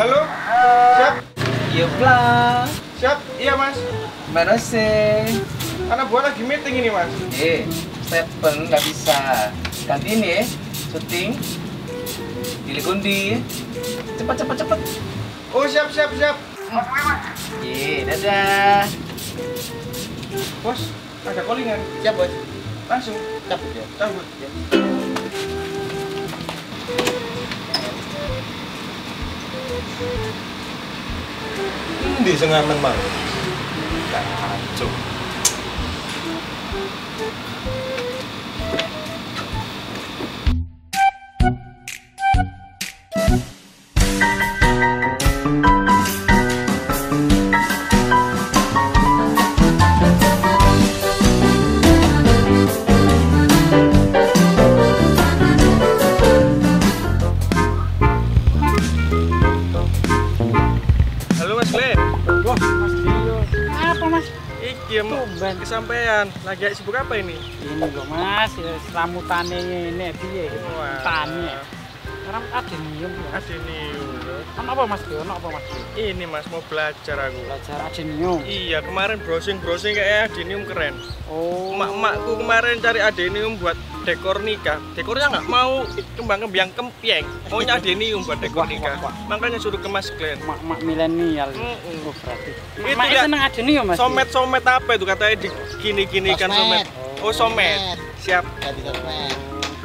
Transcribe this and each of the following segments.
Halo? Siap? Iya pulang. Siap? Iya mas. Mana sih? Anak buah lagi meeting ini mas. Eh, Stephen nggak bisa. Ganti ini ya, syuting. Pilih kundi. Cepet cepet cepet. Oh siap siap siap. Iya, dadah. Bos, ada callingan. Siap bos. Langsung. Cabut ya. Cabut. Di sengamen mang. Kacau. Kesampean. Lagi sibuk apa ini? Ini loh Mas, ya, selamutane ini piye? Wah. Tani. Sekarang ada nium. Adenium. Kan apa Mas? Kan apa Mas? Ini mas mau belajar aku. Belajar adenium. Iya kemarin browsing browsing kayak adenium keren. Oh. Emak-emakku kemarin cari adenium buat dekor nikah. Dekornya nggak mau kembang kembang kempieng. Maunya adenium buat dekor nikah. Makanya suruh ke Mas Glenn. mak-mak milenial. Mm-mm. Oh, berarti. Itu Mak nggak- seneng adenium Mas. Somet somet apa itu katanya di gini gini kan somet. Oh somet. Siap.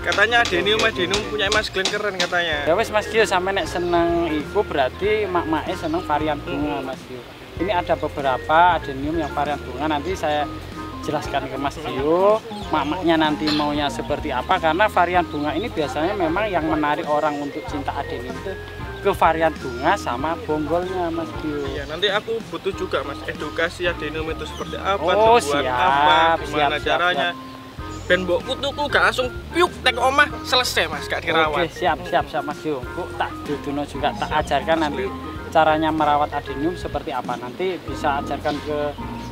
Katanya adenium adenium punya Mas Glenn keren katanya. Ya wes Mas Dio sampe nek seneng iku berarti mak-make seneng varian bunga Mas Dio. Ini ada beberapa adenium yang varian bunga nanti saya jelaskan ke Mas Dio. Mak-maknya nanti maunya seperti apa karena varian bunga ini biasanya memang yang menarik orang untuk cinta adenium itu ke varian bunga sama bonggolnya Mas Dio. Iya, nanti aku butuh juga Mas edukasi adenium itu seperti apa, Oh, siap, apa, gimana siap, siap, caranya. Ben mbokku tuku gak langsung piuk tek omah selesai Mas, gak Oke, dirawat. siap siap siap Mas Dio. Kok tak duduno juga tak ajarkan nanti caranya merawat adenium seperti apa. Nanti bisa ajarkan ke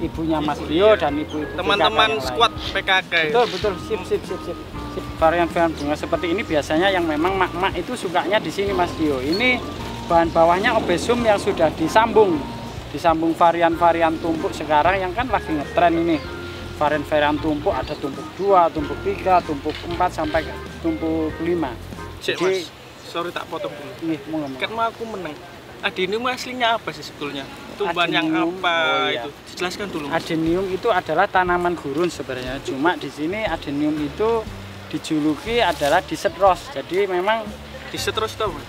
ibunya Mas Dio Iya. dan ibu ibu Teman-teman squad PKK. Betul betul sip sip sip sip. sip. Varian-varian bunga seperti ini biasanya yang memang mak-mak itu sukanya di sini Mas Dio. Ini bahan bawahnya obesum yang sudah disambung. Disambung varian-varian tumpuk sekarang yang kan lagi ngetren ini. Varian-varian tumpuk ada tumpuk 2, tumpuk 3, tumpuk 4 sampai tumpuk 5. Cek Jadi- Mas, sorry tak potong dulu. Nih, mau ngomong. Mau aku menang. Adenium aslinya apa sih sebetulnya? Tumbuhan yang apa oh iya. itu? Jelaskan dulu. Mas. Adenium itu adalah tanaman gurun sebenarnya. Cuma di sini adenium itu dijuluki adalah disetros. Jadi memang Diseterus tau Mas?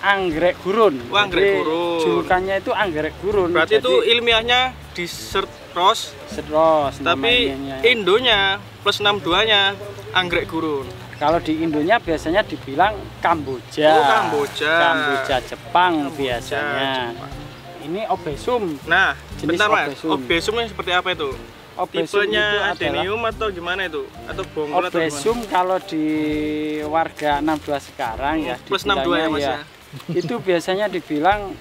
anggrek gurun. Oh, anggrek Jadi, gurun. Julukannya itu anggrek gurun. Berarti Jadi, itu ilmiahnya disetros, setros tapi namanya. Indonya plus 62-nya anggrek gurun. kalau di Indonya biasanya dibilang Kamboja. Oh, Kamboja. Kamboja Jepang Kamboja, biasanya. Jepang. Ini obesum. Nah, Jenis bentar Mas, obesum. obesumnya seperti apa itu? Obesum itu Tipenya adenium atau gimana itu? Atau bonggol atau gimana? Obesum kalau di warga 62 sekarang ya Plus 62 ya Mas ya? itu biasanya dibilang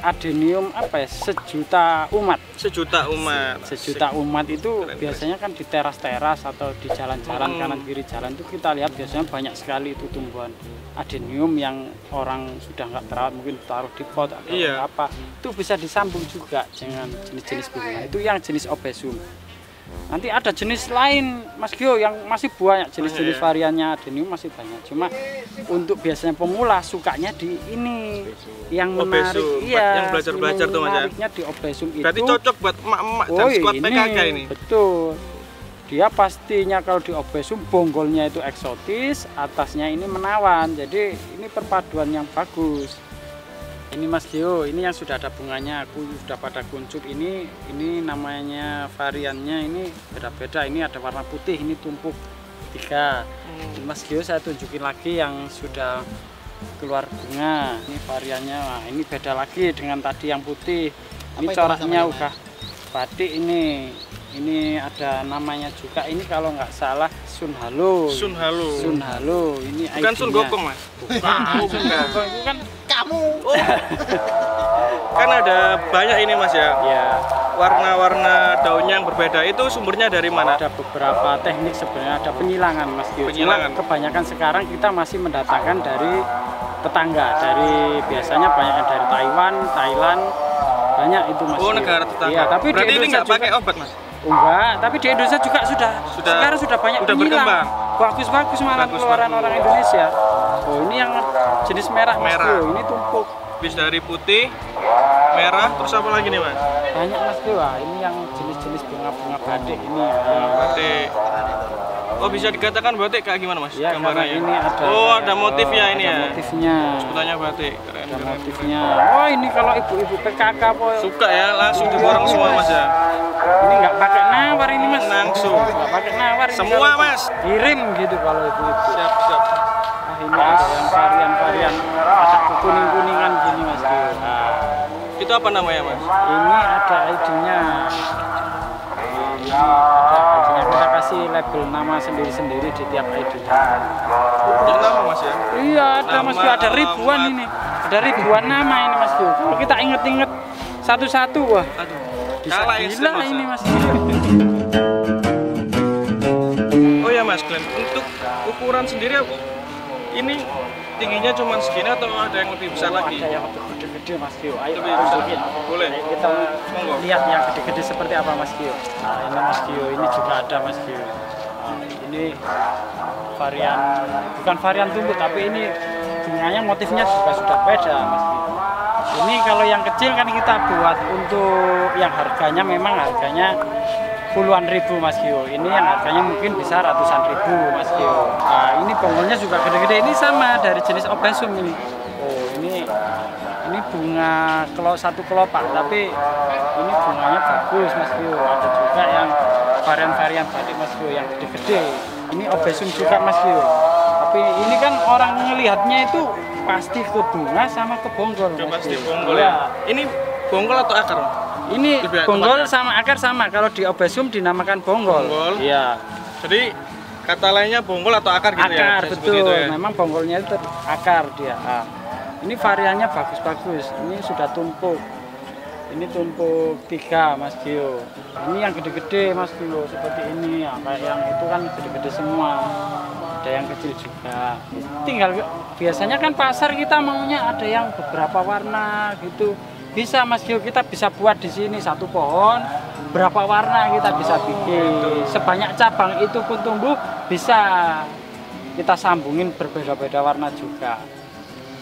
adenium apa ya sejuta umat Sejuta umat. sejuta umat itu Keren, biasanya kan di teras-teras atau di jalan-jalan Hmm. kanan kiri jalan itu kita lihat biasanya banyak sekali itu tumbuhan adenium yang orang sudah nggak terawat mungkin taruh di pot atau Iya. apa itu bisa disambung juga dengan jenis-jenis bunga itu yang jenis obesum nanti ada jenis lain Mas Gio yang masih banyak jenis-jenis Banyak ya? variannya adenium masih banyak cuma untuk biasanya pemula sukanya di ini yang menarik Obesum, iya yang belajar-belajar tuh, Mas, ya? menariknya di obesum itu Berarti cocok buat emak-emak dan Oh squad ini PKK ini. betul. Dia pastinya kalau di obesum bonggolnya itu eksotis, atasnya ini menawan. Jadi ini perpaduan yang bagus. Ini Mas Gio, ini yang sudah ada bunganya, aku sudah pada kuncup ini. Ini namanya variannya ini beda-beda. Ini ada warna putih, ini tumpuk tiga. Hmm. Mas Gio saya tunjukin lagi yang sudah keluar bunga. Ini variannya, wah, ini beda lagi dengan tadi yang putih. Ini coraknya udah batik ini. Ini ada namanya juga. Ini kalau nggak salah Sun Halo. Sun Halo. Sun Halo. Ini Bukan Sun. Gokong, Mas. Bukan. Sun Gokong itu kan Kan ada banyak ini, Mas ya. ya Warna-warna daunnya yang berbeda. Itu sumbernya dari mana? ada beberapa teknik sebenarnya ada penyilangan Mas Gio. Cuma Penyilangan. kebanyakan sekarang kita masih mendatangkan dari tetangga dari biasanya banyak dari Taiwan, Thailand, banyak itu mas. Oh negara tetangga. Iya, tapi Berarti ini nggak pakai obat mas? Enggak, tapi di Indonesia juga sudah, Sudah- sekarang sudah banyak udah penyilang. berkembang. Bagus-bagus malah Bagus, keluaran bagus. orang Indonesia. Oh ini yang jenis merah mas Merah. Tio, ini tumpuk Bis dari putih, merah, terus apa lagi nih mas? banyak mas Tio. Wah, ini yang jenis-jenis bunga-bunga batik ini. Batik. Oh bisa dikatakan batik kayak gimana mas? Ya, karena Gambarannya. ini ada Oh ada motif ya ini ada ya. motifnya. Sebutannya batik. Keren, Ada keren, motifnya. Oh ini kalau ibu-ibu PKK po. Suka ya langsung diborong semua mas ya. Ini nggak Nggak pakai nawar. ini Semua mas. Kirim gitu kalau ibu-ibu. Siap siap. Nah ini ada yang varian-varian ada kuning-kuningan gini mas. Nah, Itu apa namanya mas? ini ada ID-nya. Ini ada ID-nya. Kita kasih label nama sendiri-sendiri di tiap ID-nya. Jadi nama mas ya. Iya ada mas Nama, Gio, ada ribuan ini. Ada ribuan nama ini mas. Kalau kita inget-inget satu-satu wah Aduh. bisa Kalah ya, gila Mas, ini ya. mas ya mas Glenn, untuk ukuran sendiri ini tingginya cuma segini atau ada yang lebih besar lagi? Ada yang lebih gede-gede mas Gio. Ayo Lebih besar. Boleh. Ayo kita Monggo. lihat yang gede-gede seperti apa mas Gio. Nah ini mas Gio, ini juga ada mas Gio. Nah, ini varian, bukan varian tubuh tapi ini bunganya motifnya juga sudah beda mas Gio. Ini kalau yang kecil kan kita buat untuk yang harganya memang harganya puluhan ribu Mas Gio. Ini yang harganya mungkin bisa ratusan ribu Mas Gio. Nah, ini bonggolnya juga gede-gede. Ini sama dari jenis obesum ini. Oh, ini ini bunga kelo satu kelopak, tapi ini bunganya bagus Mas Gio. Ada juga yang varian-varian batik Mas Gio yang gede-gede. Ini obesum juga Mas Gio. Tapi ini kan orang ngelihatnya itu pasti ke bunga sama ke bonggol. Mas pasti bonggol Iya. ya. Ini bonggol atau akar? Ini Lebih bonggol sama akar sama. Kalau di obesum dinamakan bonggol. Bonggol. Iya. Jadi kata lainnya bonggol atau akar gitu ya? akar Saya sebut betul. itu ya. Memang bonggolnya itu akar dia. Ah. Ini variannya bagus-bagus. Ini sudah tumpuk. Ini tumpuk tiga Mas Gio. Ini yang gede-gede Mas Gio seperti ini ya. Kayak yang itu kan gede-gede semua. Ada yang kecil juga. Tinggal biasanya kan pasar kita maunya ada yang beberapa warna gitu. Bisa Mas Gio kita bisa buat di sini satu pohon berapa warna kita bisa bikin. Sebanyak cabang itu pun tumbuh bisa kita sambungin berbeda-beda warna juga.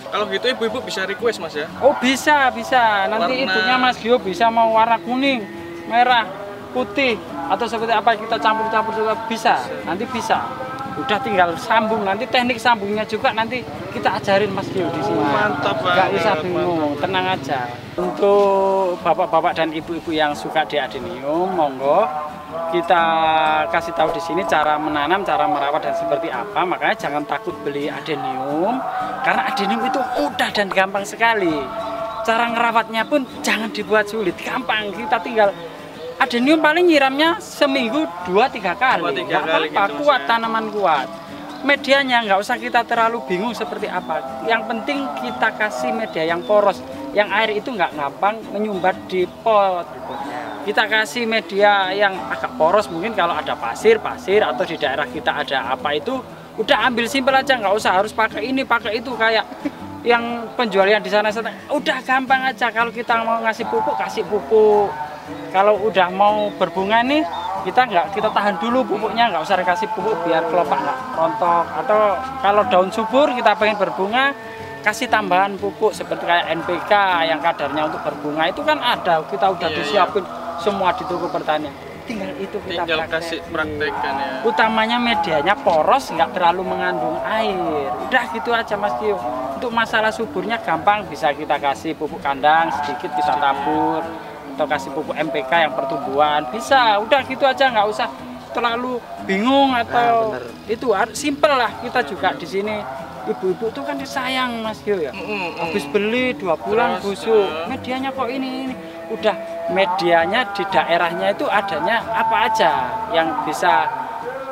Kalau gitu ibu-ibu bisa request mas ya? Oh bisa bisa. Nanti Warna- ibunya Mas Gio bisa mau warna kuning, merah, putih atau seperti apa kita campur-campur juga bisa. Nanti bisa. Udah tinggal sambung nanti teknik sambungnya juga nanti kita ajarin Mas Gio di sini. Mantap banget, usah bingung, tenang aja. Untuk bapak-bapak dan ibu-ibu yang suka di adenium, monggo kita kasih tahu di sini cara menanam, cara merawat dan seperti apa. Makanya jangan takut beli adenium karena adenium itu mudah dan gampang sekali. Cara ngerawatnya pun jangan dibuat sulit, gampang. Kita tinggal adenium paling nyiramnya seminggu dua tiga kali. Dua, tiga Nggak kali apa-apa, gitu, kuat Mas, ya. tanaman kuat. Medianya nggak usah kita terlalu bingung seperti apa. Yang penting kita kasih media yang poros, yang air itu nggak gampang menyumbat di pot. Kita kasih media yang agak poros, mungkin kalau ada pasir, pasir atau di daerah kita ada apa itu, udah ambil simpel aja, nggak usah harus pakai ini, pakai itu kayak yang penjual yang di sana sana. Udah gampang aja kalau kita mau ngasih pupuk kasih pupuk. Kalau udah mau berbunga nih kita nggak kita tahan dulu pupuknya nggak usah dikasih pupuk biar kelopak nggak rontok atau kalau daun subur kita pengen berbunga kasih tambahan pupuk seperti kayak NPK yang kadarnya untuk berbunga itu kan ada kita udah Iya, iya. disiapin semua di toko pertanian tinggal itu kita Tinggal praktekin. kasih praktekkan ya. utamanya medianya poros nggak terlalu mengandung air udah gitu aja mas Gio untuk masalah suburnya gampang bisa kita kasih pupuk kandang sedikit kita tabur atau kasih pupuk MPK yang pertumbuhan. Bisa udah gitu aja nggak usah terlalu bingung atau itu har- simple lah. Kita juga di sini ibu-ibu tuh kan disayang mas Gio ya. Mm, mm, habis beli dua bulan Terus, busuk. eh. medianya kok ini ini. Udah medianya di daerahnya itu adanya apa aja yang bisa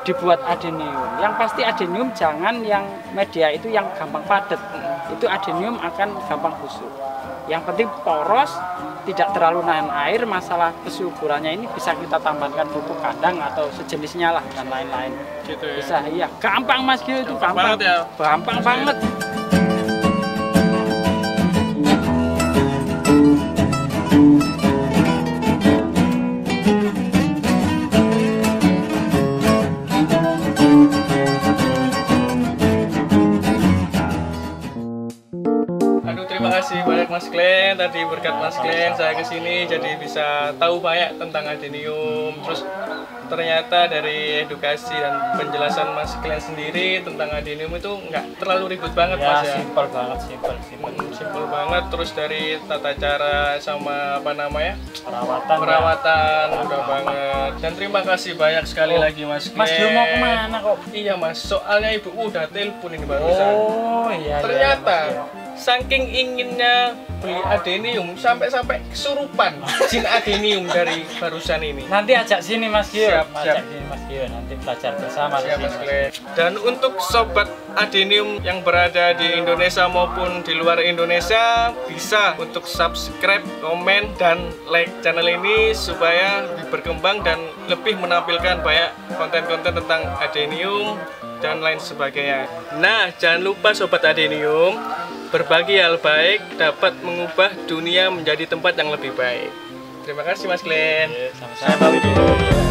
dibuat adenium. Yang pasti adenium jangan yang media itu yang gampang padat. Itu adenium akan gampang busuk yang penting poros tidak terlalu nahan air masalah kesuburannya ini bisa kita tambahkan pupuk kandang atau sejenisnya lah dan lain-lain Gitu ya. bisa iya gampang mas Gio itu Gampang gampang banget ya. gampang banget Ke sini jadi bisa tahu banyak tentang adenium. Terus ternyata dari edukasi dan penjelasan Mas Glenn sendiri tentang adenium itu nggak terlalu ribet banget ya Mas ya. simpel banget simpel simpel Hmm, Simpel banget. Terus dari tata cara sama apa namanya perawatan ya. perawatan udah banget. Dan terima kasih banyak sekali Oh, lagi Mas Glenn. Mas Dio mau ke mana kok Iya Mas, soalnya ibu udah telepon ini barusan. oh iya iya, Ternyata Mas Dio. Saking inginnya beli adenium sampai-sampai kesurupan jin adenium dari barusan ini. nanti ajak sini Mas Gio Siap, ajak siap. sini Mas Gio nanti belajar bersama di Siap, sini, Mas. Dan untuk sobat adenium yang berada di Indonesia maupun di luar Indonesia bisa untuk subscribe, komen dan like channel ini supaya lebih berkembang dan lebih menampilkan banyak konten-konten tentang adenium dan lain sebagainya. Nah, jangan lupa sobat adenium, berbagi hal baik dapat mengubah dunia menjadi tempat yang lebih baik. Terima kasih Mas Glenn. Iya, sama-sama.